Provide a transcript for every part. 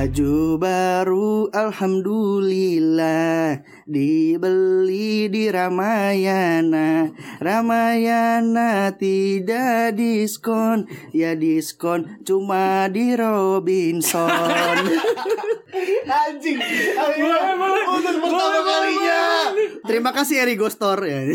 Baju baru Alhamdulillah Dibeli di Ramayana. Ramayana tidak diskon. Ya diskon cuma di Robinson. Anjing. Untuk pertama kalinya. Terima kasih Eri Gostor ya.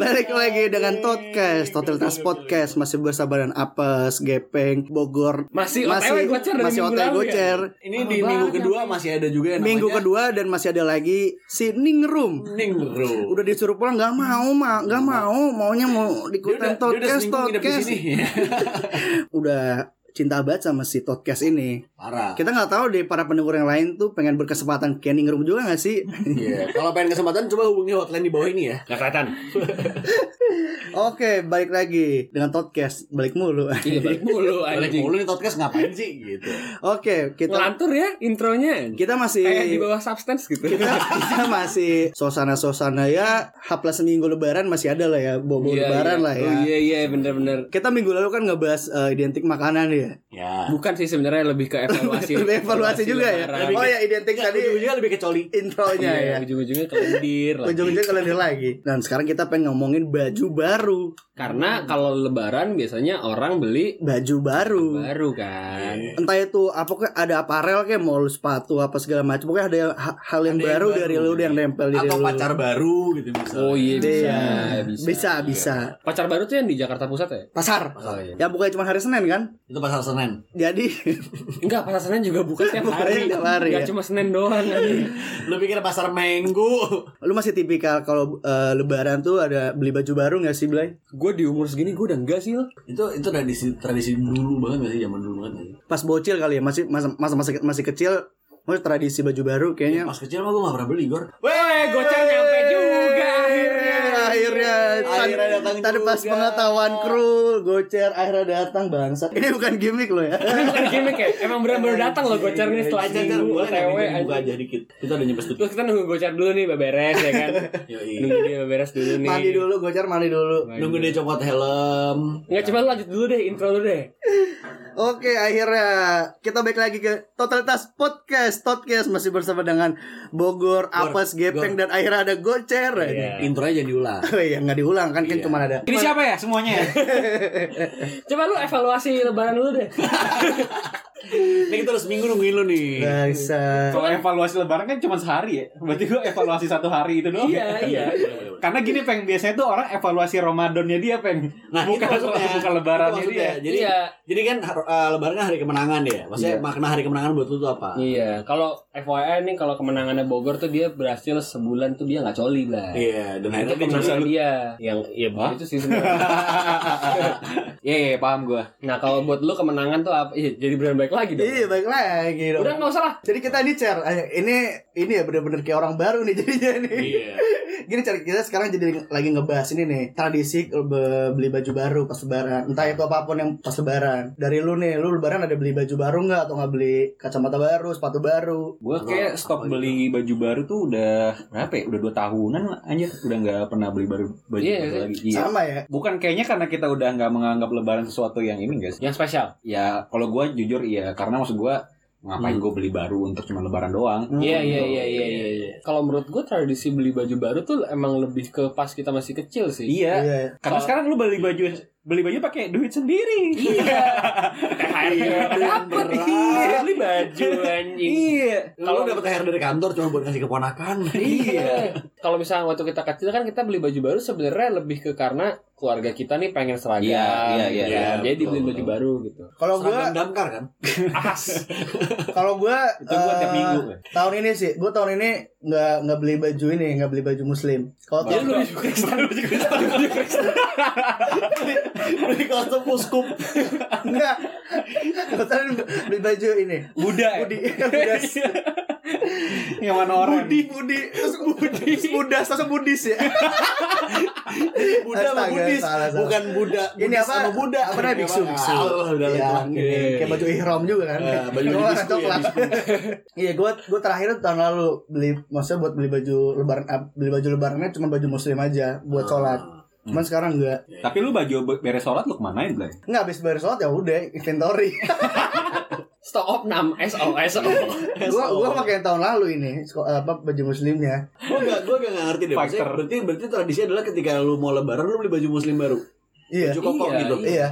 Balik lagi dengan Podcast Totalitas Podcast. Masih bersama dengan Apes, Gepeng, Bogor. Masih OTW gocer dari Masih minggu OTW ya? gocer. Ini di minggu kedua masih ada juga yang Minggu namanya kedua dan masih ada lagi si Ningrum Ningro. Udah disuruh pulang nggak mau mak nggak mau. Maunya mau dia udah podcast di podcast. sini. udah cinta banget sama si podcast ini Parah. kita nggak tahu deh para pendengar yang lain tuh pengen berkesempatan kayak Ningrum juga nggak sih Iya. Kalau pengen kesempatan coba hubungi hotline di bawah ini ya. Gak kelihatan. Oke, balik lagi dengan podcast balik mulu. Iya balik mulu Balik mulu nih podcast ngapain sih gitu. Oke, kita Ngelantur ya intronya. kita masih Kayak di bawah substance gitu. kita, kita masih suasana-suasana ya H plus seminggu lebaran masih ada lah ya bobo Iya, lebaran iya. lah ya. Oh iya iya bener-bener. Kita minggu lalu kan ngebahas eh, identik makanan ya. Yeah. Ya. Bukan sih sebenarnya lebih ke evaluasi. Lebih evaluasi juga ya. lebaran. Oh ya identik Enggak, tadi ujung-ujungnya lebih ke coli. intronya Iya, ya. ujung-ujungnya kelendir lagi. Ujung-ujungnya kalian lagi. Dan sekarang kita pengen ngomongin baju baru. Karena kalau lebaran biasanya orang beli Baju baru. baru kan. Entah itu apa kayak ada aparel kayak mau sepatu apa segala macam. Pokoknya ada ha- hal yang Ada yang baru baru. dari lu yang nempel di Atau lu. pacar baru gitu misalnya. Oh iya bisa, Iya. bisa. Bisa, bisa. Pacar baru tuh yang di Jakarta Pusat ya? Pasar. Oh iya. Ya bukannya cuma hari Senin kan? Itu pasar Senen. Jadi Enggak, pasar Senen juga buka tiap hari. tiap hari, Enggak ya. cuma Senin doang anjing. Lu pikir pasar Minggu? lu masih tipikal kalau eh, lebaran tuh ada beli baju baru nggak sih, Blay? Gue di umur segini gue udah enggak sih lo. itu itu tradisi tradisi dulu banget gak sih zaman dulu banget gak sih? Pas bocil kali ya, masih masa masa masih, masih kecil Maksudnya tradisi baju baru kayaknya Pas kecil mah gue gak pernah beli gor. Weh, goceng nyampe juga akhirnya. akhirnya datang tadi pas juga. pengetahuan kru gocer akhirnya datang bangsat ini bukan gimmick lo ya Ini bukan gimmick ya? Emang benar-benar datang loh gocernya setelah Cer, minggu boleh nggak OTW minggu buka aja dikit. Kita udah nyampe studio. Terus kita nunggu gocer dulu nih beberes ya kan. Nunggu dia beberes dulu nih. mandi dulu gocer mandi dulu Nunggu dia copot helm. Enggak coba lanjut dulu deh intro lu deh. Oke akhirnya kita balik lagi ke totalitas podcast podcast masih bersama dengan Bogor, Apes, Gepeng dan akhirnya ada gocer Iya. Intronya jangan diulang. Oh iya nggak diulang kan kan Iya. cuma ada Ini siapa ya semuanya ya? Coba lu evaluasi lebaran dulu deh. Ini kita udah seminggu nungguin lu nih. Bisa Kalau evaluasi lebaran kan cuma sehari ya. Berarti gue evaluasi satu hari itu doang. Iya, iya. Karena gini peng biasanya tuh orang evaluasi Ramadannya dia peng. Nah, bukan itu maksudnya. bukan Itu lebarannya dia. Jadi Iya. jadi kan uh, lebaran kan hari kemenangan ya. Maksudnya Iya. makna hari kemenangan buat lu tuh apa? Iya, kalau FYI nih kalau kemenangannya Bogor tuh dia berhasil sebulan tuh dia nggak coli lah. Iya, dan Itu akhirnya dia kemenangan bisa dia yang iya Hah? itu sih sebenarnya. Iya, iya, paham gue. nah kalau buat lu kemenangan tuh apa? Iya, jadi benar baik lagi dong. Iya baik lagi dong Udah nggak usah lah. Jadi kita ini cer eh, ini ini ya bener-bener kayak orang baru nih jadinya nih. Iya. Gini cer kita sekarang jadi lagi ngebahas ini nih tradisi be- beli baju baru pas lebaran. Entah itu apa pun yang pas lebaran. Dari lu nih, lu lebaran ada beli baju baru nggak atau nggak beli kacamata baru, sepatu baru? Gue kayak stop beli baju baru tuh udah berapa ya? Udah dua tahunan lah, anjir. Udah nggak pernah beli baru baju Iya, baru sih. lagi. Iya. Sama ya. Bukan kayaknya karena kita udah nggak menganggap lebaran sesuatu yang ini guys. Yang spesial. Ya kalau gue jujur iya karena maksud gue ngapain Hmm. gue beli baru untuk cuma lebaran doang. Iya iya iya iya iya. iya. Kalau menurut gue tradisi beli baju baru tuh emang lebih ke pas kita masih kecil sih. Iya. Iya. Karena Kalau- sekarang lu beli baju beli baju pakai duit sendiri. Iya. THR dapat. Iya. Beli baju anjing. Iya. Kalau dapat THR dari kantor cuma buat kasih keponakan. Iya. Kalau misalnya waktu kita kecil kan kita beli baju baru sebenarnya lebih ke karena keluarga kita nih pengen seragam. Iya, iya, iya, gitu. iya, Jadi betul, beli baju betul. baru gitu. Kalau gua damkar kan? As. kalau gua Itu gua tiap eh, minggu. Tahun ini sih, gua tahun ini nggak nggak beli baju ini, nggak beli baju muslim. Kalau tahun lu baju Kristen. Baju Kristen. Beli kostum uskup. enggak. Tahun beli baju ini. Buddha ya? Budi, Budas. Yang mana orang? Budi, Budi, terus Budi, Budas, terus Budis ya. Buddha sama salah. bukan Buddha. Ini apa? Sama Buddha. Apa namanya biksu, biksu. Ah, Iya, lah. gini, kayak baju ihram juga kan. Baju warna ya, coklat. Iya, gua gua terakhir tahun lalu beli maksudnya buat beli baju lebaran eh, beli baju lebarannya cuma baju muslim aja buat sholat. Cuman sekarang enggak. Tapi lu baju be- beres sholat lu kemanain, Blay? Enggak habis beres sholat ya udah inventory. Stop op 6 SO SO. gua gua pakai yang tahun lalu ini apa baju muslimnya. Gue gak, gue gak ngerti deh. Maksudnya, Fighter. berarti, berarti tradisi adalah ketika lu mau lebaran lu beli baju muslim baru. Iya. Baju koko Iya, gitu. Iya.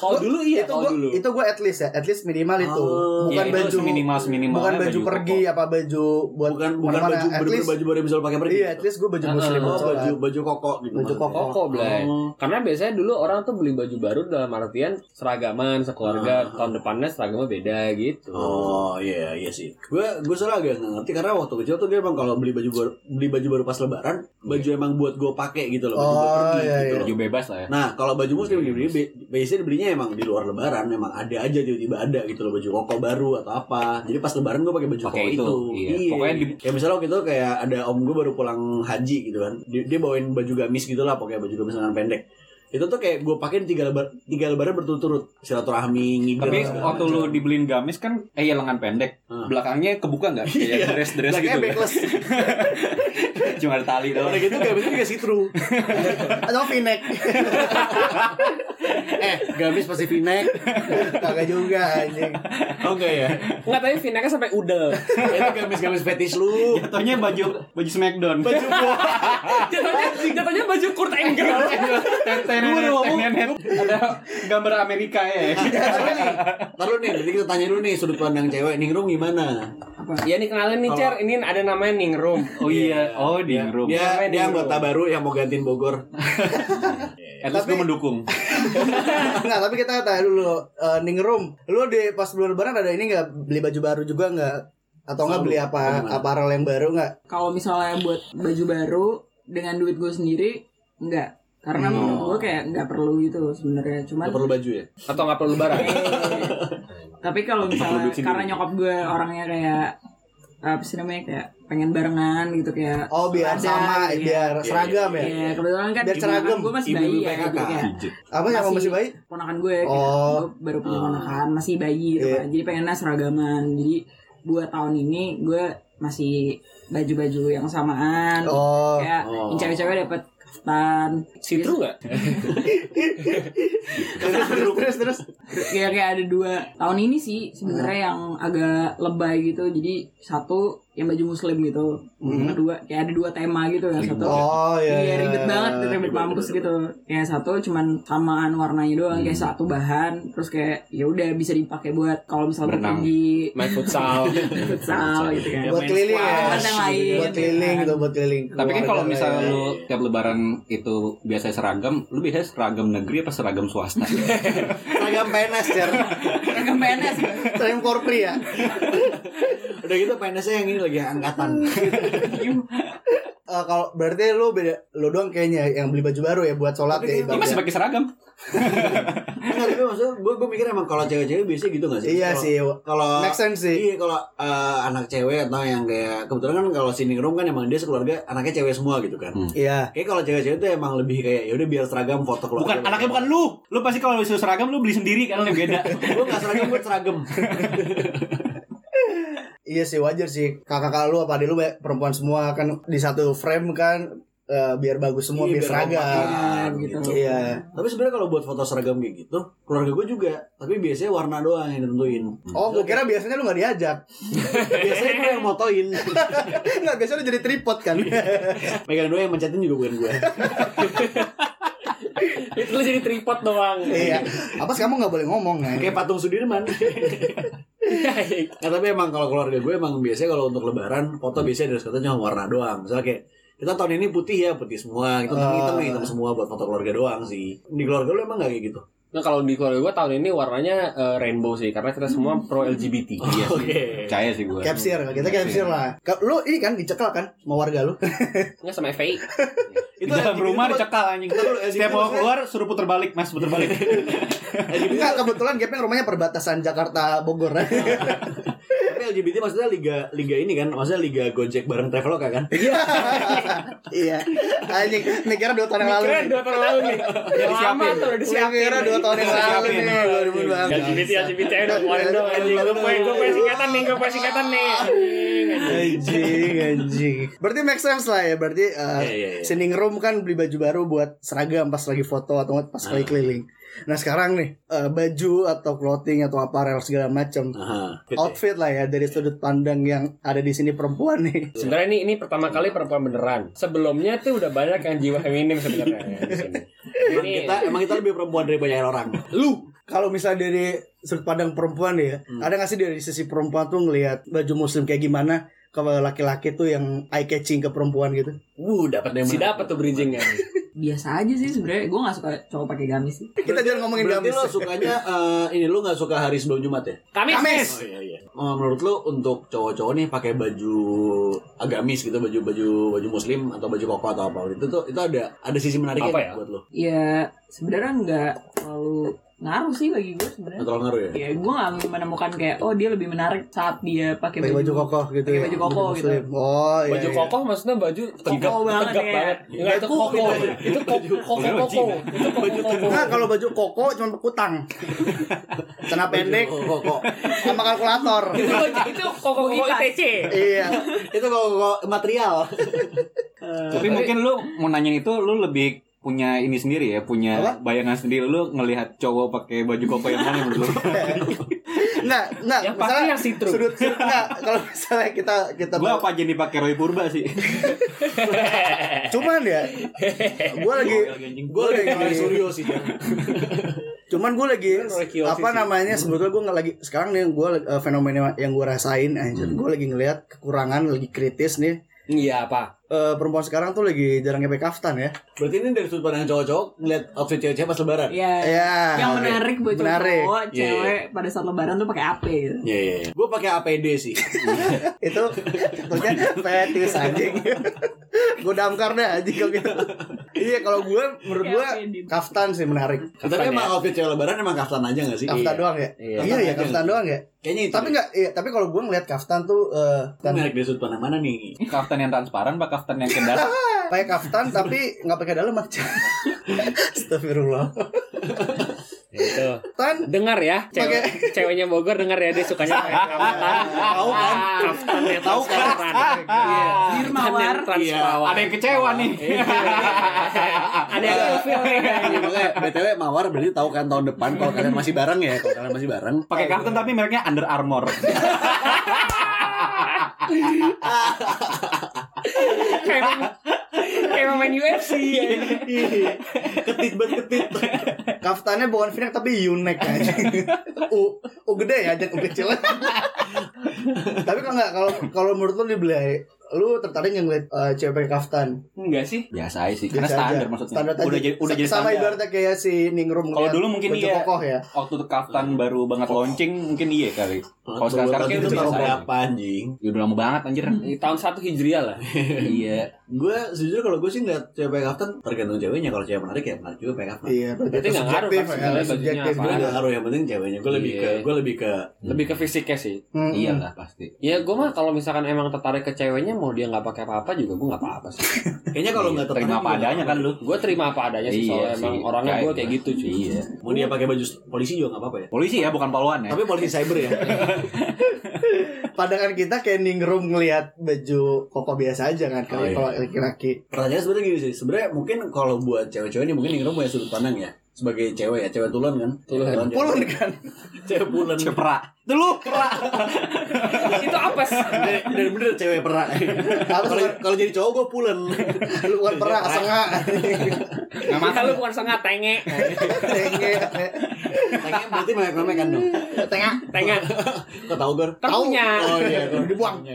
Kalau dulu iya, itu gua dulu. itu gua at least ya, at least minimal itu. Oh, bukan Iya, itu baju seminimal seminimal bukan baju, pergi apa baju buat Bukan bukan baju at least baju baru bisa pakai pergi. Iya, at least gua baju Ah, muslim buat baju baju koko gitu. Baju koko. Koko, Blay. Oh. Karena biasanya dulu orang tuh beli baju baru dalam artian seragaman, sekeluarga, Ah. tahun depannya seragamnya beda gitu. Oh iya iya sih. Gue gue salah agak nggak ngerti karena waktu kecil tuh dia emang kalau beli baju baru beli baju baru pas lebaran baju emang buat gue pakai gitu loh baju buat Oh, pergi iya, gitu iya. loh. Baju bebas lah ya. Nah kalau baju muslim dibeli bi- biasanya dibelinya emang di luar lebaran memang ada aja tiba-tiba ada gitu loh baju koko baru atau apa. Jadi pas lebaran gue pakai baju koko itu, itu. iya. Pokoknya di- Kayak misalnya waktu itu kayak ada om gue baru pulang haji gitu kan. Dia, dia bawain baju gamis gitu lah pokoknya baju gamis lengan pendek. Itu tuh kayak gue pakai tiga lebar tiga lebaran berturut-turut silaturahmi ngibir. Tapi waktu lu dibeliin gamis kan eh ya lengan pendek. Hmm. Belakangnya kebuka enggak? Iya. Kayak dress-dress Belakangnya gitu. backless Cuma ada tali doang. Udah gitu gamisnya juga see through. atau v-neck. eh, gamis pasti v-neck. Kagak juga anjing. Oh enggak ya? Enggak tapi V-necknya sampai udel. Itu gamis-gamis fetish lu. Jatuhnya baju baju Smackdown. Baju gua. jatuhnya, jatuhnya baju Kurt Angle. Ada gambar Amerika ya. Taruh nih. Taruh nih, jadi kita tanya dulu nih sudut pandang cewek Ningrum gimana? Iya nih kenalin nih Cer, ini ada namanya Ningrum. Oh iya, oh di room. Dia dia Ningrum. anggota baru yang mau gantiin Bogor. At least Tapi- gue mendukung. Enggak, tapi kita tanya dulu eh, Ningrum, lu di pas bulan lebaran ada ini enggak beli baju baru juga enggak? Atau enggak Selalu. beli apa aparel yang baru enggak? kalau misalnya buat baju baru dengan duit gue sendiri enggak karena Hmm. menurut gue kayak nggak perlu gitu sebenarnya cuman Gak perlu baju ya? Atau nggak perlu lebaran? eh, tapi kalau misalnya karena nyokap gue orangnya kayak apa sih namanya kayak pengen barengan gitu kayak Oh, biar ada, sama, gitu biar Iya, seragam ya. Iya, kebetulan kan Biar seragam. gue masih bayi ya, jadi kayak Apa yang Masih- masih bayi? ponakan gue kayak Oh. gue baru punya Oh. ponakan masih bayi gitu Iya. kan jadi pengennya seragaman jadi buat tahun ini gue masih baju-baju yang samaan Oh. kayak Oh. cewek-cewek dapat Sitru nggak? terus terus terus. kayak kayak ada dua tahun ini sih sebenarnya yang agak lebay gitu jadi satu yang baju muslim gitu yang kedua kayak ada dua tema gitu yang satu Oh iya. Iya ribet banget, ribet Ribet, mampus ribet. gitu. Kayak satu cuman samaan warnanya doang, kayak satu bahan, terus kayak ya udah bisa dipakai buat kalau misalnya pergi Main futsal. futsal gitu kan. Buat keliling ya. Buat keliling gitu gitu, buat keliling. Tapi kan kalau misalnya ya. lu tiap lebaran itu biasa seragam, lu biasanya seragam negeri apa seragam swasta? seragam PNS ya. Seragam PNS. Seragam korpri ya. Udah gitu PNS-nya yang ini lagi angkatan. Eh, kalau berarti lu beda lu doang kayaknya yang beli baju baru ya buat sholat Tapi ya ibaratnya. masih pakai seragam? Enggak, tapi maksudnya gue gue mikir emang kalau cewek-cewek biasanya gitu gak sih? Iya Kalau- sih. Kalau Make sense sih. Iya kalau eh, anak cewek atau yang kayak kebetulan kan kalau si Ningrum kan emang dia sekeluarga anaknya cewek semua gitu kan. Hmm. Iya. Kayak kalau cewek-cewek tuh emang lebih kayak ya udah biar seragam foto keluarga. Bukan, anaknya bukan lu. Lu pasti kalau disuruh seragam lu beli sendiri kan lu beda. gue gak seragam gue seragam. Iya sih wajar sih. Kakak-kakak lu apa adik lu perempuan semua kan di satu frame kan eh, biar bagus semua Iya, biar seragam. kompak, gitu. Iya. Tapi sebenarnya kalau buat foto seragam kayak gitu, keluarga gue juga. Tapi biasanya warna doang yang ditentuin. Oh, gua kira biasanya lu gak diajak. biasanya gue yang motoin. Enggak, biasanya lu jadi tripod kan. Megang doang yang mencetin juga bukan gue. Itu lu jadi tripod doang. iya. Apa sih kamu nggak boleh ngomong ya? Kayak patung Sudirman. Nah tapi emang kalau keluarga gue emang biasanya kalau untuk lebaran foto biasanya dari katanya cuma warna doang. Misalnya kayak kita tahun ini putih ya putih semua, kita Ah. hitam ya hitam semua buat foto keluarga doang sih. Di keluarga lu emang gak kayak gitu? Nah kalau di keluarga gue tahun ini warnanya eh, rainbow sih karena kita semua pro LGBT. Iya sih. Oke. Percaya sih gua. Capsir, kita capsir lah. Lu ini kan dicekal kan sama warga lu. Nggak sama FPI. Di dalam rumah itu- dicekal anjing. Setiap mau keluar suruh puter balik, Mas, puter balik. Enggak, kebetulan gapnya rumahnya perbatasan Jakarta Bogor. Tapi LGBT maksudnya liga liga ini kan, maksudnya liga Gojek bareng Traveloka kan? iya. Anjing, nih kira dua tahun yang lalu. Nih. dua tahun lalu nih. Yang lama tuh udah disiapin. kira dua tahun yang lalu nih, 2012. LGBT LGBT udah keluarin dong anjing. Gue punya gue singkatan nih, gue punya singkatan nih. Anjing. Anjing. Berarti make sense lah ya. Berarti uh, Iya, iya, iya. Sending Room kan beli baju baru buat seragam pas lagi foto atau pas lagi keliling. Nah sekarang nih uh, baju atau clothing atau apparel segala macam Aha. outfit lah ya dari sudut pandang yang ada di sini perempuan nih. Sebenarnya ini ini pertama kali perempuan beneran. Sebelumnya tuh udah banyak yang jiwa feminim sebenarnya ya, di sini. Emang Ini kita emang kita lebih perempuan dari banyak orang. Lu kalau misalnya dari sudut pandang perempuan nih ya, ada nggak sih dari sisi perempuan tuh ngelihat baju muslim kayak gimana kalau laki-laki tuh yang eye catching ke perempuan gitu? Wuh, dapat deh. si dapat tuh bridgingnya. biasa aja sih sebenarnya gue nggak suka cowok pakai gamis sih Kita jangan ngomongin Berarti gamis. lo sukanya eh, ini lo nggak suka hari sebelum Jumat ya? Kamis. Kamis. Oh iya iya. Oh, menurut lo untuk cowok-cowok nih pakai baju agamis gitu, baju baju baju muslim atau baju koko atau apa itu tuh itu ada ada sisi menariknya Apa nggak ya? buat lo? ya sebenarnya nggak terlalu ngaruh sih bagi gue sebenarnya terlalu ngaruh ya? ya gue nggak menemukan kayak oh dia lebih menarik saat dia pakai Pakai baju kokoh gitu pakai ya. baju kokoh gitu. Oh iya. Baju iya. kokoh maksudnya baju tegap Kokoh banget tegap ya. banget. Enggak itu Kokoh, koko. baju. Itu koko koko koko. Itu koko. Nah, kalau baju koko cuma bekutang. Celana pendek Kok kok sama kalkulator. Itu baju itu koko koko ITC. iya. itu kok kok material. Tapi mungkin lu mau nanyain itu lu lebih punya ini sendiri ya, punya Apa? bayangan sendiri lu ngelihat cowok pakai baju koko yang mana menurut lu? Enggak, enggak. Yang pasti yang. Sudut, sudut enggak. Kalau misalnya kita kita Gua apa aja nih pakai Roy Purba sih? cuman ya gue lagi Gue lagi ngalahin Suryo sih. cuman gue lagi apa sih. namanya sebetulnya gue nggak lagi sekarang nih gue fenomena yang gue rasain anjir gue lagi ngelihat kekurangan lagi kritis nih Iya apa? Eh, perempuan sekarang tuh lagi jarang pakai kaftan ya Berarti ini dari sudut pandang cowok-cowok ngeliat outfit cewek-cewek pas lebaran. ya ya yang menarik buat Menarik. cowok Iya, cewek pada saat lebaran tuh pakai AP gitu Iya iya. iya. Gue pakai APD sih. itu tentunya fetis anjing gue damkar deh anjing kalau gitu iya kalau gue menurut gue Kayak Fendi. kaftan sih menarik Tapi emang outfit cewek lebaran emang kaftan aja gak sih? kaftan Iya. doang ya Iya. iya ya Kaftan kaftan doang ya Kayaknya itu. tapi nggak iya tapi kalau gue ngeliat kaftan tuh eh kan menarik dari sudut pandang mana nih? Kaftan yang transparan apa kaftan yang kendal? pakai kaftan tapi nggak pakai dalam aja Astagfirullah Itu. Tan Dengar ya, cewek, ceweknya Bogor dengar ya dia sukanya pakai kaftan. Tahu kan? Kaftan yang Tahu kan? Iya. Transparan. Ada yang kecewa nih. Iya. Ada yang. Iya, makanya BTW Mawar berarti tahu kan tahun depan kalau kalian masih bareng ya, kalau kalian masih bareng. Pakai kaftan tapi mereknya Under Armour. Kayak kayak main UFC. ketit banget ketit. kaftannya bukan v tapi unek aja u u gede ya jangan u kecil tapi kalau nggak kalau kalau menurut lu dibeli lu tertarik nggak ngeliat eh, cewek pakai kaftan Enggak sih. Biasa aja sih, karena Biasa aja. standar maksudnya. standar aja. udah jadi udah jadi sama standar. ibaratnya kayak si Ningrum Kalau dulu mungkin iya. kokoh ya Waktu tuh kaftan baru banget launching mungkin iya kali. Kalau sekarang sekarang kayak udah itu aja. berapa anjing? Ya udah lama banget anjir. Di tahun 1 Hijriah lah. iya. Gue sejujurnya kalau gue sih ngeliat cewek pakai kaftan tergantung ceweknya. Kalau cewek menarik ya menarik juga pakai kaftan. iya berarti Berarti itu nggak ngaruh kan sebenarnya bajunya subjektif apa. Gue nggak ngaruh yang penting ceweknya. Gue lebih ke Iya. gue lebih ke Lebih ke fisiknya sih. Hmm. Iyalah pasti. Ya gue mah kalau misalkan emang tertarik ke ceweknya mau dia nggak pakai apa-apa juga gue nggak apa-apa sih. kayaknya kalau nggak tertarik terima apa nggak adanya kan lu. Gue terima apa adanya sih Iya soalnya emang orangnya gue kayak gitu cuy. Iya. Mau dia pakai baju polisi juga nggak apa-apa ya. Polisi ya bukan polwan ya. Tapi polisi cyber ya. pandangan kita kayak Ningrum ngelihat baju koko biasa aja kan kalau Oh, iya. kalau laki-laki Pertanyaan sebenarnya gini sih. Sebenarnya mungkin kalau buat cewek-cewek ini mungkin Ningrum punya sudut pandang ya. Sebagai cewek ya, cewek tulen kan. Tulen. pulun kan Cewek pulen. Cepra. Itu lu perak. itu apa sih? Dan dan bener cewek perak. Kalau kalau jadi cowok gue pulen. lu bukan pernah sengak Kita lu bukan sengat tenge. Tengah berarti memek-memek kan dong. tengah Tenge. Kau tahu Gor? Kan punya. Oh iya, Gor. Dibuang. Ya.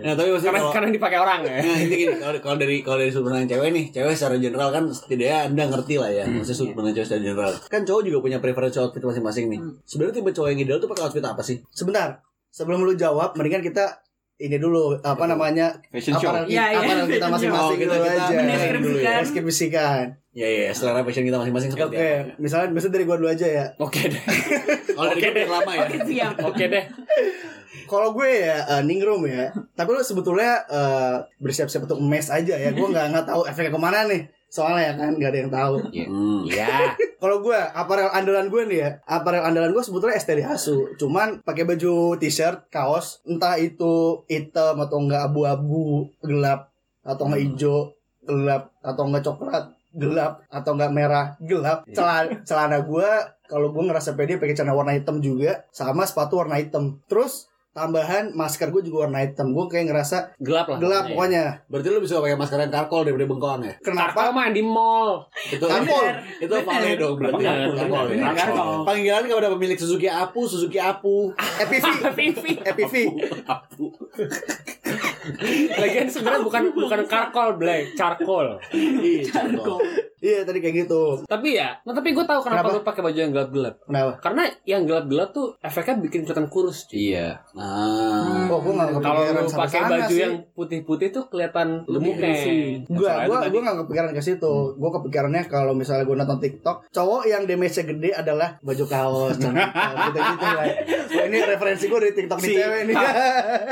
Nah, tapi maksudnya Karena karena dipakai orang ya. Nah, ini gini, kalau dari kalau dari sudut pandang cewek nih, cewek secara general kan setidaknya Anda ngerti lah ya. Maksudnya sudut pandang cewek general. Kan cowok juga punya preferensi outfit masing-masing nih. Sebenarnya tipe cowok yang ideal tuh pakai outfit apa sih? sebentar sebelum lu jawab mendingan kita ini dulu apa namanya Fashion show. aparel, Iya, iya, aparel kita fashion masing-masing show. gitu Oh, kita- kita aja. mendeskripsikan. Deskripsikan. Ya ya, selera fashion kita masing-masing Oke, seperti apa. misalnya misalnya dari gua dulu aja ya. Oke deh. Kalau dari gue udah lama ya. Oke siap. Oke deh. Kalau gue ya uh, ningrum ya, tapi lu sebetulnya uh, bersiap-siap untuk mes aja ya. Gue nggak nggak tahu efeknya ke mana nih. Soalnya ya kan nggak ada yang tahu. Hmm. Ya. Kalau gue aparel andalan gue nih ya, aparel andalan gue sebetulnya STD Hasu. Cuman pakai baju t-shirt, kaos, entah itu hitam atau enggak abu-abu gelap atau enggak hijau gelap atau enggak coklat gelap atau enggak merah gelap. Celana celana gue kalau gue ngerasa pede pakai celana warna hitam juga sama sepatu warna hitam. Terus tambahan masker gue juga warna hitam. Gue kayak ngerasa Gelap lah. gelap Iya. pokoknya. Berarti lu bisa pakai masker yang karkol daripada bengkoang ya? Kenapa? mah di mall. Itu Karpol. Itu vale dong berarti. Karpol ya. Panggilan kepada pemilik Suzuki Apu, Suzuki Apu. EPV. Pipi. EPV. Lagian sebenarnya bukan bukan karkol, Blay, charcoal. Iya. Iya tadi kayak gitu. Tapi ya, nah tapi gue tahu kenapa, Kenapa? lu pakai baju yang gelap-gelap. Kenapa? Karena yang gelap-gelap tuh efeknya bikin kelihatan kurus. cuy. Iya. Nah, Oh, gue Kalau lu pakai baju sih. yang putih-putih tuh kelihatan Lebih gemuknya. berisi. Gua Masalah gua itu gua gak kepikiran ke situ. Gua kepikirannya kalau misalnya gua nonton TikTok, cowok yang damage gede adalah baju kaos, gitu-gitu lah. Wah, ini referensi gua dari TikTok di Si- cewek nih.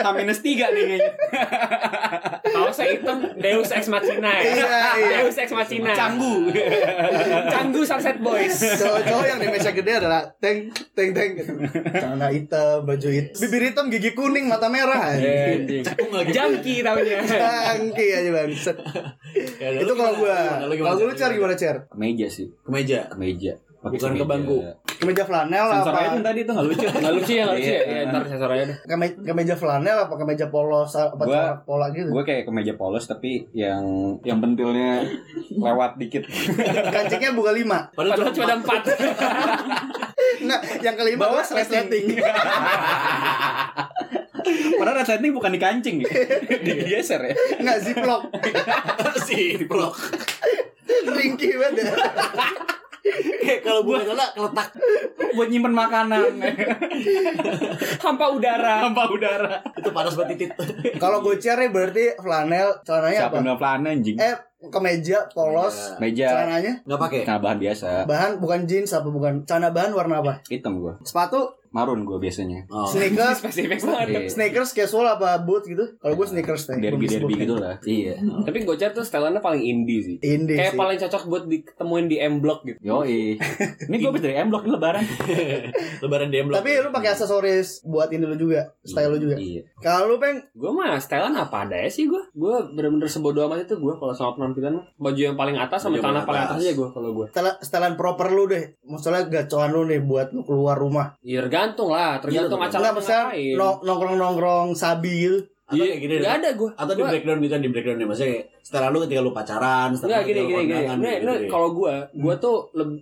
H minus tiga nih kayaknya. Kaosnya hitam Deus Ex Machina ya. Iya, iya. Deus Ex Machina. Canggu. Canggu Sunset Boys. Cowok-cowok yang damage gede adalah teng teng teng gitu. Celana hitam, baju hitam, bibir hitam, gigi kuning, mata merah. Eh, anjing. Jangki taunya. Cangki aja banget. Ya, Itu kalau gua. Kalau lu cari gimana, Cer? Kemeja sih. Kemeja. Kemeja. Pakai Bukan ke kemeja. bangku. Kemeja flanel Sensor aja apa? tuh tadi tuh nggak lucu. Nggak lucu ya, nggak lucu ya. Iya. Ya, ntar sensor aja deh. Keme- Kemeja flanel apa kemeja polos apa Gua- pola gitu? Gue kayak kemeja polos tapi yang yang pentilnya lewat dikit. Kancingnya buka lima. Padahal Padahal cuma ada empat. Nah, yang kelima Bawah adalah resleting. Padahal resleting bukan di kancing. Digeser ya. Enggak ziplock. sih blok. Ringkih banget ya. Kalau bukan celana keletak. Buat nyimpen makanan. Hampa udara. Tanpa udara. Itu panas banget titit. Kalau gocer nih berarti flanel celananya Siapa apa? yang pelana anjing? Eh, kemeja polos Meja. celananya Enggak pakai. Nah, bahan biasa. bahan bukan jeans apa bukan celana bahan warna apa? Hitam gue. Sepatu, Marun gue biasanya. Oh. sneakers, Spesifik banget. Iya. sneakers casual apa boot gitu? Kalau gue sneakers teh. Derby derby gitu lah. Iya. Tapi Gojek tuh setelannya paling indie sih. Indie Kayak sih. paling cocok buat ditemuin di M Block gitu. Yoi. Ini gue habis dari M Block ini lebaran. Lebaran dia blok. Tapi lu pakai aksesoris buat ini lu juga, style lu juga. Iya. Kalau lu peng Gue mah setelan apa ada sih gue. Gue bener-bener sebodoh amat itu gue kalau sama penampilan. Baju yang paling atas sama celana paling atas aja gue kalau gue. setelan- setelan proper lu deh. Maksudnya gacoan lu nih buat lu keluar rumah. Ya tergantung lah, tergantung Iya, acara Enggak maksudnya ngapain. no- nongkrong-nongkrong sabi gitu. Iya gini Gak ada gue. Atau di breakdown gitu kan di breakdown ya maksudnya kayak setelah lu ketika lu pacaran, setelah Enggak gini gini gini. gitu nih, deh. kalau gue, gue tuh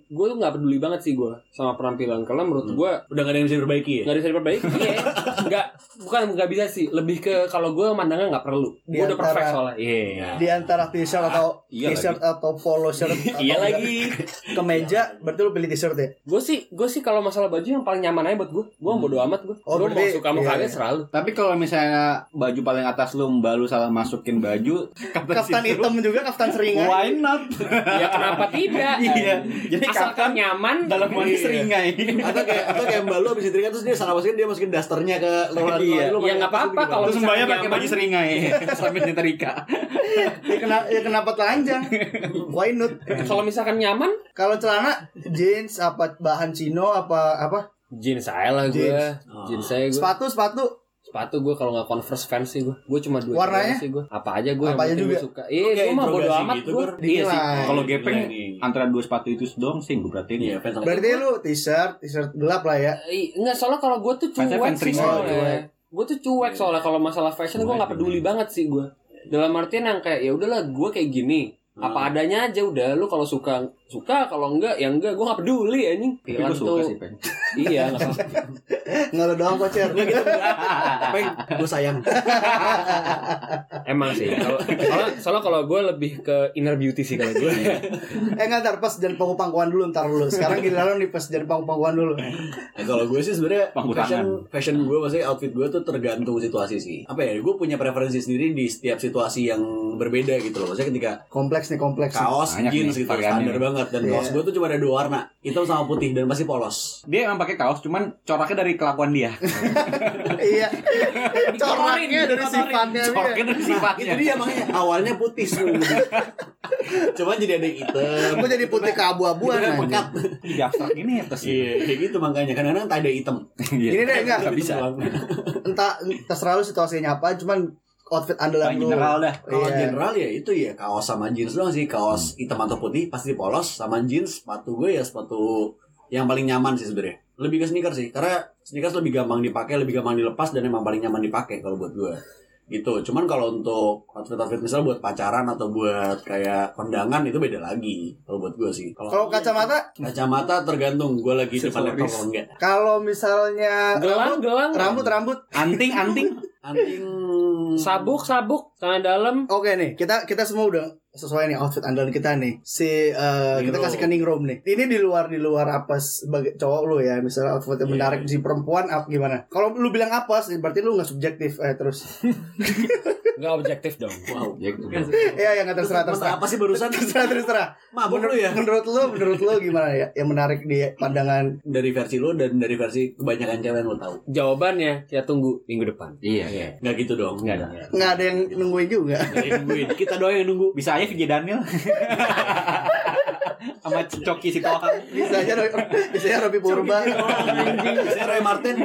gue tuh nggak peduli banget sih gue sama penampilan karena menurut Hmm. gue udah gak ada yang bisa diperbaiki ya. nggak bisa diperbaiki. Iya, nggak bukan nggak bisa sih. Lebih ke kalau gue mandangnya nggak perlu. Gue udah perfect soalnya. Iya. Di antara t-shirt atau Iya t-shirt atau polo shirt atau Iya lagi. kemeja, berarti lu pilih t-shirt ya? Gue sih, gue sih kalau masalah baju yang paling nyaman aja buat gue. Gue bodo amat gue. Oh, gue mau suka mau iya, kagak iya. selalu. Tapi kalau misalnya baju paling atas lu mbak lu salah masukin baju, Kaftan hitam juga, kaftan seringai. Why not? Ya kenapa tidak? Iya. Jadi Asalkan kapan nyaman. dalam mandi Iya. seringai. atau kayak atau kayak mbak lu abis nyetrika terus dia salah masukin dia masukin dasternya ke luar Iya. lu Ya, nggak apa-apa kalau Terus mbaknya misalnya pakai baju seringai sambil nyetrika. Ya, kena, ya kenapa telanjang? Why not? Kalau misalkan nyaman, Kalau celana jeans apa bahan chino apa apa? jeans saya lah gue. Jeans. Jeans saya gue. Sepatu sepatu Sepatu gue kalau nggak Converse fans sih gue. Gue cuma dua Warnanya? sih gue. Apa aja gue. Apa aja juga? Suka. Iya, gue mah bodo amat gitu, gue. Iya sih. Kalau gepeng antara dua sepatu itu doang sih gue perhatiin Iya, ya. fans sama- Berarti lu t-shirt, t-shirt gelap lah ya. Enggak, soalnya kalau gue tuh cuek sih. Oh, soalnya. cuek. Gue tuh cuek soalnya kalau masalah fashion gue nggak peduli banget sih gue. Dalam artian yang kayak ya udahlah gue kayak gini. Apa adanya aja udah lu kalau suka suka kalau enggak ya enggak gue nggak peduli anjing. Tapi gue suka tuh sih, Peng. iya nggak apa-apa. Nggak lo doang kok, Cer. Enggak gitu. Peng, gue sayang. Emang sih. Kalau soalnya, soalnya kalau gue lebih ke inner beauty sih kalau gue. Eh nggak ntar pas jadi pangku-pangkuan dulu ntar dulu. Sekarang giliran nih pas jadi pangku-pangkuan dulu. Nah, kalau gue sih sebenarnya Pangku fashion tangan. fashion gue maksudnya outfit gue tuh tergantung situasi sih. Apa ya? Gue punya preferensi sendiri di setiap situasi yang berbeda gitu loh. Maksudnya ketika Kompleks nih kompleks. kaos Banyak jeans nih gitu standar nih. banget dan Iya. kaos gue tuh cuma ada dua warna, hitam sama putih dan pasti polos. Dia emang pakai kaos, cuman coraknya dari kelakuan dia. Iya. Coraknya dari sifatnya. Coraknya dari sifatnya. Itu dia makanya awalnya putih semua. Cuma jadi ada yang hitam. Kok jadi putih keabu-abuan kan pekat. Ih, abstrak ini ya terus. Iya, kayak gitu makanya kadang-kadang tak ada hitam. Iya. Gini deh enggak. Nggak bisa. Entah terserah lu situasinya apa, cuman outfit andalan lu. general dah. Kalau Iya. general ya itu ya kaos sama jeans doang sih. Kaos hitam atau putih pasti polos sama jeans. Sepatu gue ya sepatu yang paling nyaman sih sebenarnya. Lebih ke sneakers sih. Karena sneakers lebih gampang dipakai, lebih gampang dilepas dan emang paling nyaman dipakai kalau buat gue. Gitu. Cuman kalau untuk outfit-outfit misal buat pacaran atau buat kayak kondangan itu beda lagi kalau buat gue sih. Kalau kacamata, kacamata tergantung gue lagi depan laptop atau enggak. kalau misalnya Gelang, gelang. rambut rambut Anting, anting. Anting Sabuk, sabuk, tangan dalam. Oke nih, kita kita semua udah sesuai nih outfit andalan kita nih. Si eh, kita kasih ke Ningrum nih. Ini di luar di luar apa sebagai cowok lu ya, misalnya outfit yang Iya. menarik si perempuan apa gimana? Kalau lu bilang apa sih, berarti lu nggak subjektif eh terus. Enggak objektif dong. Wow. Ya gitu. Iya, yang nggak terserah terserah. apa sih barusan? Terserah terserah. Mabuk lu Menurut, ya? menurut lu, menurut lu gimana ya? Yang menarik di pandangan Dari versi lu dan dari versi kebanyakan cewek yang lu tahu. Jawabannya kita tunggu minggu depan. Iya. Nggak gitu dong. Enggak ada. nggak ada yang nungguin juga. Nggak ada yang nungguin. Kita doang yang nunggu. Bisa aja VJ Daniel. Sama Coki si Tohang. Bisa aja, bisa aja Robby Purba, Saya Roy Martin.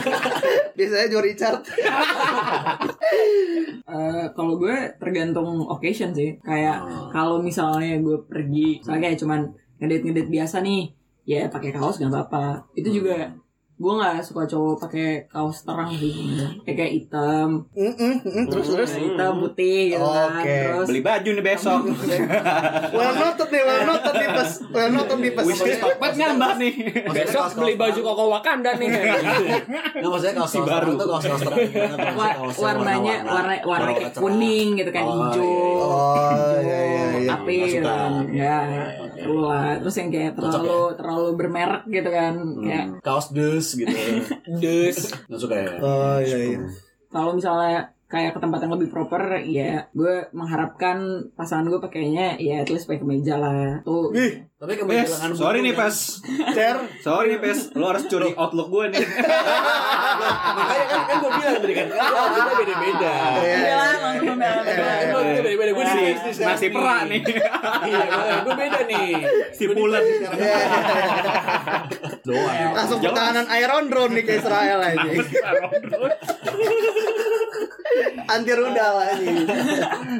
bisa aja Joe Richard. Eh, kalau gue tergantung occasion sih. Kayak Oh. kalau misalnya gue pergi, misalnya kayak cuman ngedate ngedate biasa nih, ya pakai kaos nggak apa-apa. Itu juga gue nggak suka cowok pakai kaos terang sih. Kayak kayak hitam, Mm, mm, mm, terus terus. hitam putih gitu kan. Oke. Terus Beli baju nih besok. Well noted nih, well noted nih pas, well noted nih pas. Wishlist Tokped ngambah nih. Besok beli baju koko Wakanda nih. Nggak maksudnya kaos baru. itu kaos kaos terang. tuh? warnanya warna warna kuning gitu kan Oh, hijau. Iya. Oh iya iya iya. Ya, perlu lah. Terus yang kayak Cocok terlalu terlalu bermerek gitu kan. Kayak Hmm, Kaos dus gitu. Dus. Nggak suka ya. Oh iya iya. kalau misalnya kayak ke tempat yang lebih proper ya gue mengharapkan pasangan gue pakainya ya at least pakai kemeja lah tuh Ih, Tapi Pes, kebanyakan sorry nih Pes. Cer, Sorry nih Pes, lo harus curi outlook gue nih. Makanya kan, kan gue bilang tadi kan, kan kita beda-beda. Iya. Udah lah, langsung udah. Kan kita beda-beda. Gue Masih perak nih. Iya, gue beda nih. Si Pulen. Iya. Doang. langsung pertahanan Iron Drone nih ke Israel aja. Anti rudal aja.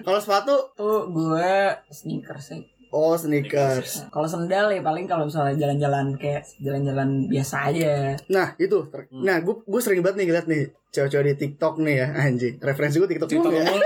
Kalau sepatu, tuh gue sneakers sih oh sneakers. kalau sendal ya paling kalau misalnya jalan-jalan kayak jalan-jalan biasa aja Nah itu, ter- nah gue gue sering banget nih ngeliat nih cewek-cewek di TikTok nih ya anjing. Referensi gue TikTok TikTok juga. mulu,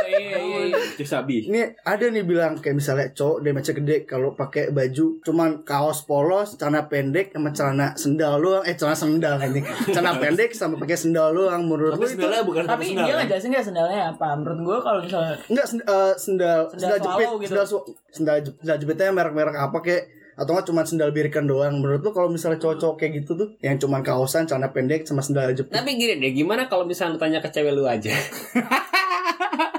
iya iya. iya. Sabi. Ini ada nih bilang kayak misalnya cowok damage gede kalau pakai baju cuman kaos polos, celana pendek sama celana sendal doang. Eh celana sendal anjing. Celana pendek sama pakai sendal doang menurut Tapi lu itu sendalnya bukan tapi sendal. dia kan? nggak jelasin nggak sendalnya apa menurut gue kalau misalnya enggak eh, sendal Sendal sendal jepit, swallow gitu. sendal su- sendal sendal jepitnya merek-merek apa kayak atau nggak cuma sendal birikan doang menurut lu kalau misalnya cowok-cowok kayak gitu tuh yang cuman kaosan celana pendek sama sendal jepit Tapi gini deh, gimana kalau misalnya lu tanya ke cewek lu aja?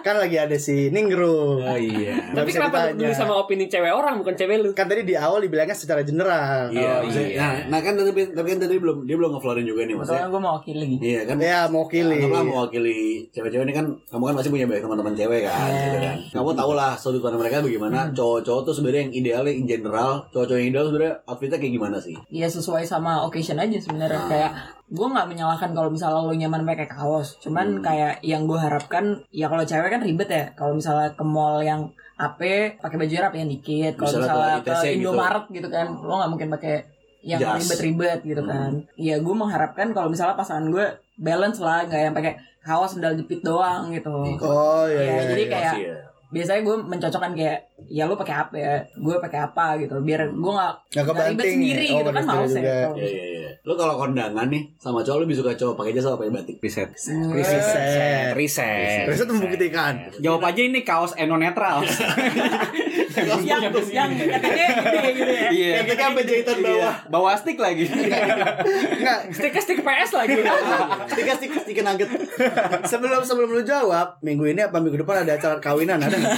kan lagi ada si Ningrum Oh iya. Tapi kenapa lu ditanya. peduli sama opini cewek orang bukan cewek lu? kan tadi di awal dibilangnya secara general Iya, Oh, maksudnya- iya. Nah, nah kan tapi, tapi kan tadi belum dia belum ngeflorin juga nih maksudnya. misalnya gue mau wakili Iya kan. ya mau kili Anggaplah mewakili cewek-cewek ini kan kamu kan pasti punya banyak teman-teman cewek kan, Iya. gitu kan. Kamu tahu lah sudut pandang mereka bagaimana. Cowok-cowok tuh sebenarnya yang idealnya in general, cowok-cowok yang ideal sebenarnya outfitnya kayak gimana sih? ya sesuai sama occasion aja sebenarnya kayak gue nggak menyalahkan kalau misalnya lo nyaman pakai kaos cuman Hmm. kayak yang gue harapkan ya kalau cewek kan ribet ya kalau misalnya ke mall yang AP pakai baju rapi yang dikit kalau Misalnya misalnya ke ke gitu. Indomaret gitu kan lo nggak mungkin pakai yang Jas. ribet-ribet gitu Hmm. kan ya gue mengharapkan kalau misalnya pasangan gue balance lah nggak yang pakai kaos sendal jepit doang gitu oh iya Ya, iya, jadi iya. kayak Pasti ya. biasanya gue mencocokkan kayak ya lu pakai apa ya gue pakai apa gitu biar gue nggak nggak ribet kebanting. sendiri Oh, gitu kan males ya juga. kalau Iya, iya, iya. Iya. Lu kalau kondangan nih sama cowok lu lebih suka cowok pakai jas apa pakai batik? Riset. Riset. Riset. Riset membuktikan. Jawab aja ini kaos eno netral. yang yang katanya gede gitu ya Iya. Kayak kita sampai jahitan bawah. Bawa stick lagi. Enggak, Stiker stiker PS lagi. Stiker stiker stiker nugget. sebelum sebelum lu jawab, minggu ini apa minggu depan ada acara kawinan ada nggak?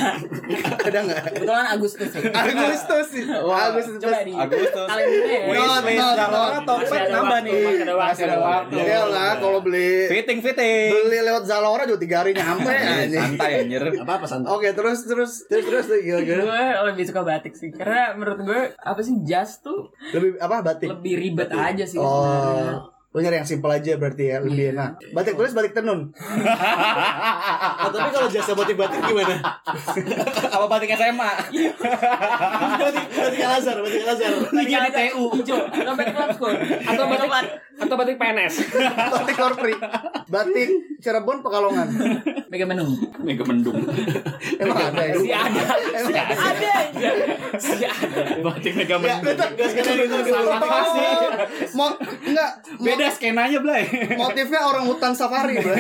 ada nggak? kebetulan Agustus Agustus sih. Agustus. coba di Agustus. kalendernya ya Wis, ada nambah waktu, nih. masih ada waktu. Masih ada waktu. Ya lah kalau beli Fitting fitting. beli lewat Zalora juga tiga hari nyampe anjing. Santai anjir. Apa apa santai? Oke terus terus terus terus gimana? gue lebih suka batik sih karena menurut gue apa sih jas tuh Lebih apa batik? lebih ribet aja sih sebenarnya. Oh, lu nyari yang simpel aja berarti ya lebih enak. Batik tulis batik tenun. Ah, tapi kalau jasa motif batik gimana? Apa batik SMA? batik batik Al Azhar, batik Al Azhar. Lagi ada TU hijau atau batik Lampskog Atau batik atau batik PNS. batik korpri. Batik Cirebon Pekalongan. Mega menu Mega mendung. Emang ada ya? Si ada. Emang ada. Si ada. Batik mega Ya, mendung. betul. Gas kan itu Mau enggak mo- Beda skenanya, Blay. motifnya orang hutan safari, bro.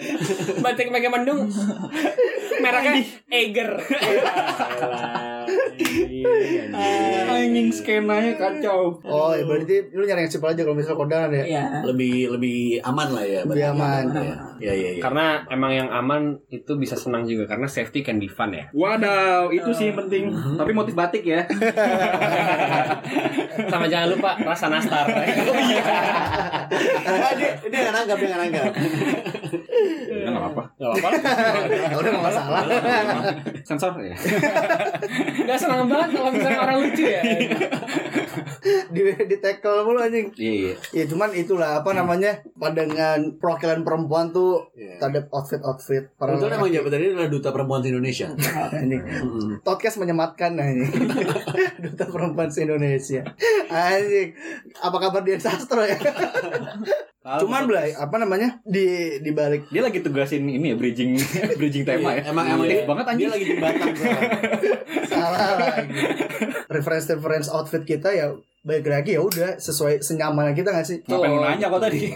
Batik Mega Mendung. Mereknya Eger. Anjing skenanya kacau. Oh, ya berarti lu nyari yang simpel aja kalau misalnya kondangan ya. iya Lebih lebih aman lah ya. Lebih aman. Iya iya iya. Karena emang yang aman itu bisa senang juga karena safety can be fun ya. Wadaw, itu sih yang penting. Tapi motif batik ya. Sama jangan lupa rasa nastar. Ah, dia dia nggak nanggap dia nggak nanggap. Ya enggak apa-apa. Gak apa-apa. Ya udah nggak masalah. Sensor ya. Gak senang banget kalau misalnya orang lucu ya. di di tackle mulu anjing. Iya, iya. Ya cuman itulah apa namanya pandangan perwakilan perempuan tuh Iya. terhadap outfit outfit para Itu emang jabatan ini adalah duta perempuan di Indonesia. ini podcast menyematkan nah ini duta perempuan se Indonesia anjing apa kabar Dian Sastro ya cuman belai apa namanya di di balik dia lagi tugasin ini ya bridging bridging tema ya. Emang emang dia, banget dia anjing. lagi jembatan sekarang. salah lagi reference reference outfit kita ya baik lagi ya udah sesuai senyaman kita nggak sih Ngapain lu nanya kok tadi?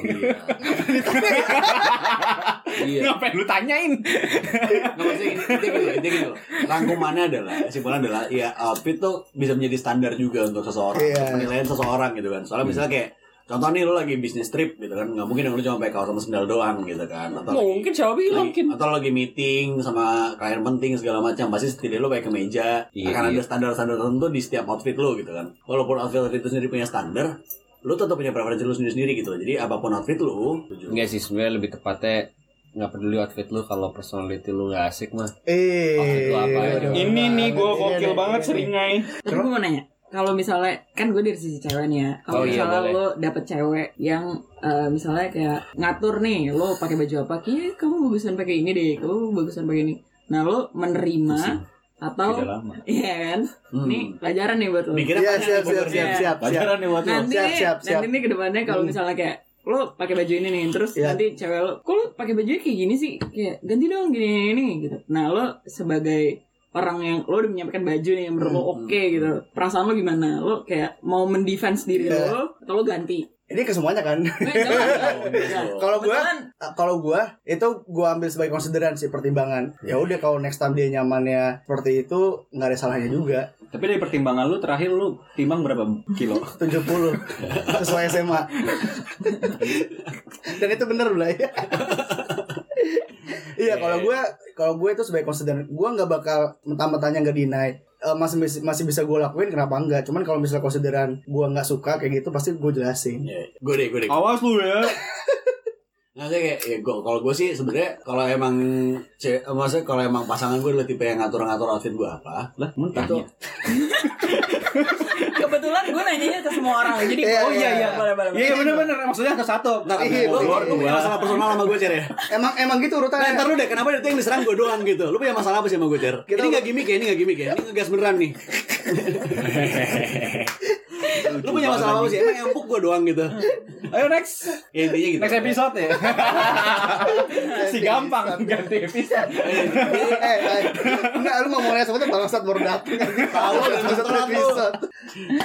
Iya. Ngapain lu tanyain? Nggak maksudnya ini, ini gitu, ini gitu. Rangkumannya adalah, kesimpulan adalah, ya outfit tuh bisa menjadi standar juga untuk seseorang, Iya. penilaian seseorang gitu kan. Soalnya misalnya kayak, contoh nih lu lagi bisnis trip gitu kan, nggak mungkin dong lu cuma pakai kaos sama sendal doang gitu kan. Atau lagi- Mungkin siapa bilang mungkin. atau lagi meeting sama klien penting segala macam pasti setidaknya lu pakai kemeja Iya, akan iya. ada standar-standar tertentu di setiap outfit lu gitu kan walaupun outfit itu sendiri punya standar lu tetap punya preferensi lu sendiri-sendiri gitu jadi apa pun outfit lu Enggak sih sebenarnya lebih tepatnya nggak peduli outfit lu kalau personality lu nggak asik mah eh Outfit lu apa aja? aduh. Ini nih gue Ini gokil banget seringai. Tapi gue mau nanya, kalau misalnya kan gue dari sisi cewek nih ya. Kalau Oh iya, misalnya boleh. lo dapet cewek yang eh, misalnya kayak ngatur nih, lo pakai baju apa? Kayaknya kamu bagusan pakai ini deh, kamu bagusan pakai ini. Nah lo menerima atau Tidak lama. iya kan? Hmm. Ini pelajaran nih buat lo. mikirnya Iya, banyak siap, nih, siap, siap, siap, siap. Pelajaran nih buat lo. Nanti Siap, nih, siap, siap. nanti nih ke depannya kalau Hmm. misalnya kayak lo pakai baju ini nih, terus Iya. nanti cewek lo, kok lo pakai baju kayak gini sih? Kayak ganti dong gini gini gitu. Nah lo sebagai orang yang lo udah menyampaikan baju nih yang menurut lo Hmm. oke gitu. Perasaan lo gimana? Lo kayak mau mendefense diri Iya. lo atau lo ganti? ini ke semuanya kan Eh, kalau gue kalau gue itu gue ambil sebagai konsideran sih pertimbangan ya udah kalau next time dia nyamannya seperti itu nggak ada salahnya juga Tapi dari pertimbangan lu terakhir lu timbang berapa kilo? 70 sesuai SMA dan itu bener lah ya iya kalau gue kalau gue itu sebagai konsideran gue nggak bakal mentah-mentahnya nggak deny Eh, masih masih bisa gue lakuin kenapa enggak cuman kalau misalnya konsideran gue nggak suka kayak gitu pasti gue jelasin Iya, gue deh gue deh Awas lu ya. Nggak sih kayak ya gua kalau gue sih sebenarnya kalau emang ce- maksudnya kalau emang pasangan gue adalah tipe yang ngatur-ngatur outfit gue apa Lah, itu tanya. kebetulan gue nanyanya ke semua orang. Jadi Iya, oh iya iya. iya boleh boleh. Iya bener-bener maksudnya ke satu. Ntar Iya, lu, iya, punya masalah personal sama gue cer ya emang emang gitu Nah, urutannya ntar lu deh, kenapa itu yang diserang gue doang gitu? Lu punya masalah apa sih sama gue, Cer? Ini gak gimmick ya, ini gak gimmick ya Ini ngegas beneran nih Lu punya masalah apa sih? Emang empuk gue doang gitu. Ayo next. Ya, intinya gitu. Next episode ya. si gampang ganti episode. eh, eh, enggak lu ngomongnya sebetulnya bangsat baru datang Tahu, Tahu udah episode.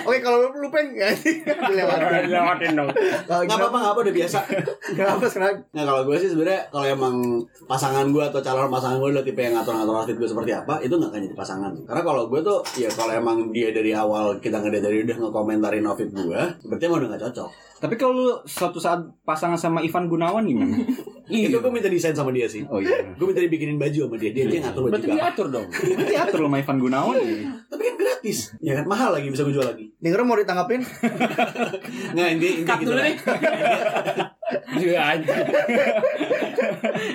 Oke, kalau lu lu peng ya dilewatin. Lewatin dong. Nggak apa-apa, nggak apa udah biasa. Kenapa sekarang? Nah kalau gue sih sebenarnya kalau emang pasangan gue atau calon pasangan gue adalah tipe yang ngatur-ngatur outfit gue seperti apa, itu nggak akan jadi pasangan. Karena kalau gue tuh ya kalau emang dia dari awal kita ngeliat dari udah ngekomentarin outfit gue, berarti emang udah nggak cocok. Tapi kalau lu suatu saat pasangan sama Ivan Gunawan gimana? Itu gue minta desain sama dia sih. Oh iya. Gue minta dibikinin baju sama dia, dia dia yang ngatur baju Berarti diatur dong. Berarti atur sama Ivan Gunawan ya. Tapi kan gratis, ya kan mahal lagi bisa gue jual lagi. Denger mau ditanggapin? Nggak inti inti Cut gitu dulu lah. Iya anjing.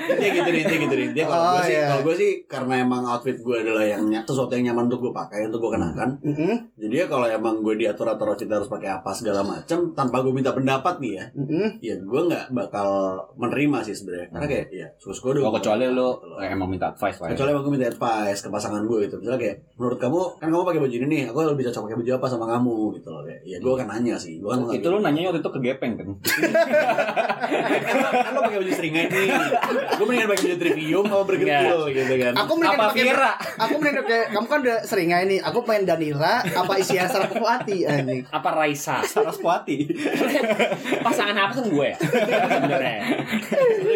Intinya gitu deh, intinya gitu deh. Intinya kalau Oh, gue sih, iya. kalau gue sih karena emang outfit gue adalah yang sesuatu yang nyaman untuk gue pakai, untuk gue kenakan. Heeh. Jadi ya kalau emang gue diatur-atur outfit harus pakai apa segala macam, tanpa gue minta pendapat nih ya, Heeh. ya gue nggak bakal menerima sih sebenarnya. Karena kayak ya sus gue Oh, kecuali lu eh, emang minta advice lah. ya. Kecuali emang gue minta advice ke pasangan gue gitu. Misalnya kayak, menurut kamu, kan kamu pakai baju ini nih, aku lebih cocok pakai baju apa sama kamu gitu loh. Kayak, ya gue akan nanya sih. Gue kan itu lu nanya waktu itu ke Gepeng kan. kan lo pakai baju seringai nih. Gue mendingan pakai baju trivium sama bergeril gitu kan. Aku mending Apa pakai Vira? Aku mending pakai kamu kan udah seringai nih. Aku pengen Danila apa Isyana Sarasvati anjing. Apa Raisa? Saraswati. Pasangan apa kan gue ya? Sebenarnya.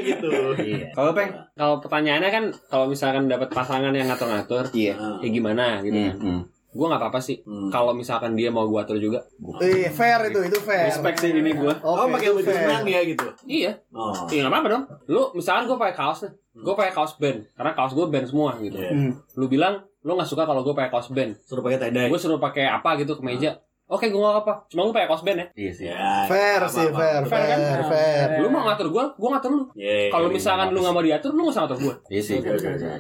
Gitu. Iya. Kalau Peng? Kalau pertanyaannya kan kalau misalkan dapat pasangan yang ngatur-ngatur, Iya. Ya gimana gitu kan. Hmm. Gue nggak apa-apa sih. Hmm. Kalau misalkan dia mau gue atur juga. Eh, fair itu, itu fair. Respect sih ini gua. Oke, Oh, pakai baju fair. senang ya gitu. Iya. Oh. Iya nggak apa-apa dong. Lu misalkan gue pakai kaos nih. Gue pakai kaos band. Karena kaos gue band semua gitu. Iya. Hmm. Lu bilang lu nggak suka kalau gue pakai kaos band. Suruh pakai tie dye. Gue suruh pakai apa gitu ke meja. Oke, gue nggak apa. Cuma gue pakai kaos band ya. Iya sih. Ya, Fair sih, fair, Fair kan? fair, fair. Lu mau ngatur gue, gue ngatur lu. Iya, Kalau iya, misalkan iya. lu nggak mau diatur, lu nggak usah ngatur gue. Iya sih.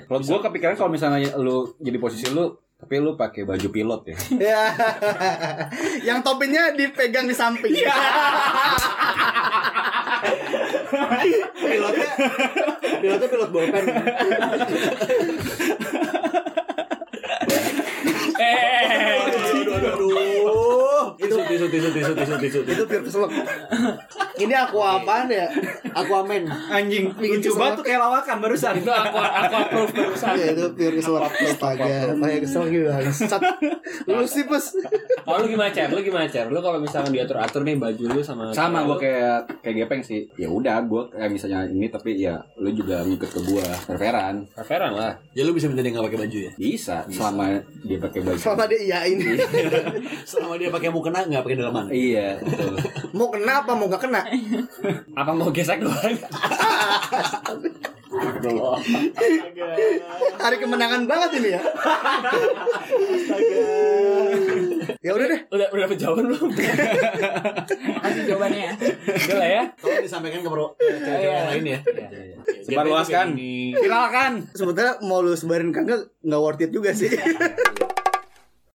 Kalau gua kepikiran kalau misalnya lu jadi posisi lu tapi lu pakai baju pilot ya. Ya. Yang topinya dipegang di samping. Iya. pilotnya pilotnya pilot bolpen Eh, aduh aduh aduh tisu tisu tisu tisu tisu tisu Itu pure keselak. Ini aku apaan ya? Aquaman Anjing, Bikin kesel. banget tuh kayak lawakan barusan. itu aku aku approve barusan. Iya, itu pure keselak. Astaga, kayak kesel gitu. Lu sih, Pus. Kalau lu gimana cer? Lu gimana cer? Lu kalau misalkan diatur atur nih baju lu sama Sama gua kayak kayak Gepeng sih. Ya udah gua kayak misalnya ini tapi ya lu juga ngikut ke gua fair-fairan. fair-fairan lah. ya lu bisa minta dia nggak pakai baju ya Bisa, selama dia pakai baju. Sama dia iyain. selama dia pakai mukena nggak pakai dalaman Iya, betul. Mau kena apa mau gak kena? Apa mau gesek doang? Hari kemenangan banget ini ya. Ya udah deh. Udah udah jawaban belum? Kasih jawabannya ya. Udah lah ya. tolong disampaikan ke bro cewek-cewek yang lain ya Sebarluaskan. Ini. Viralkan. Sebetulnya mau lu sebarin kagak nggak worth it juga sih.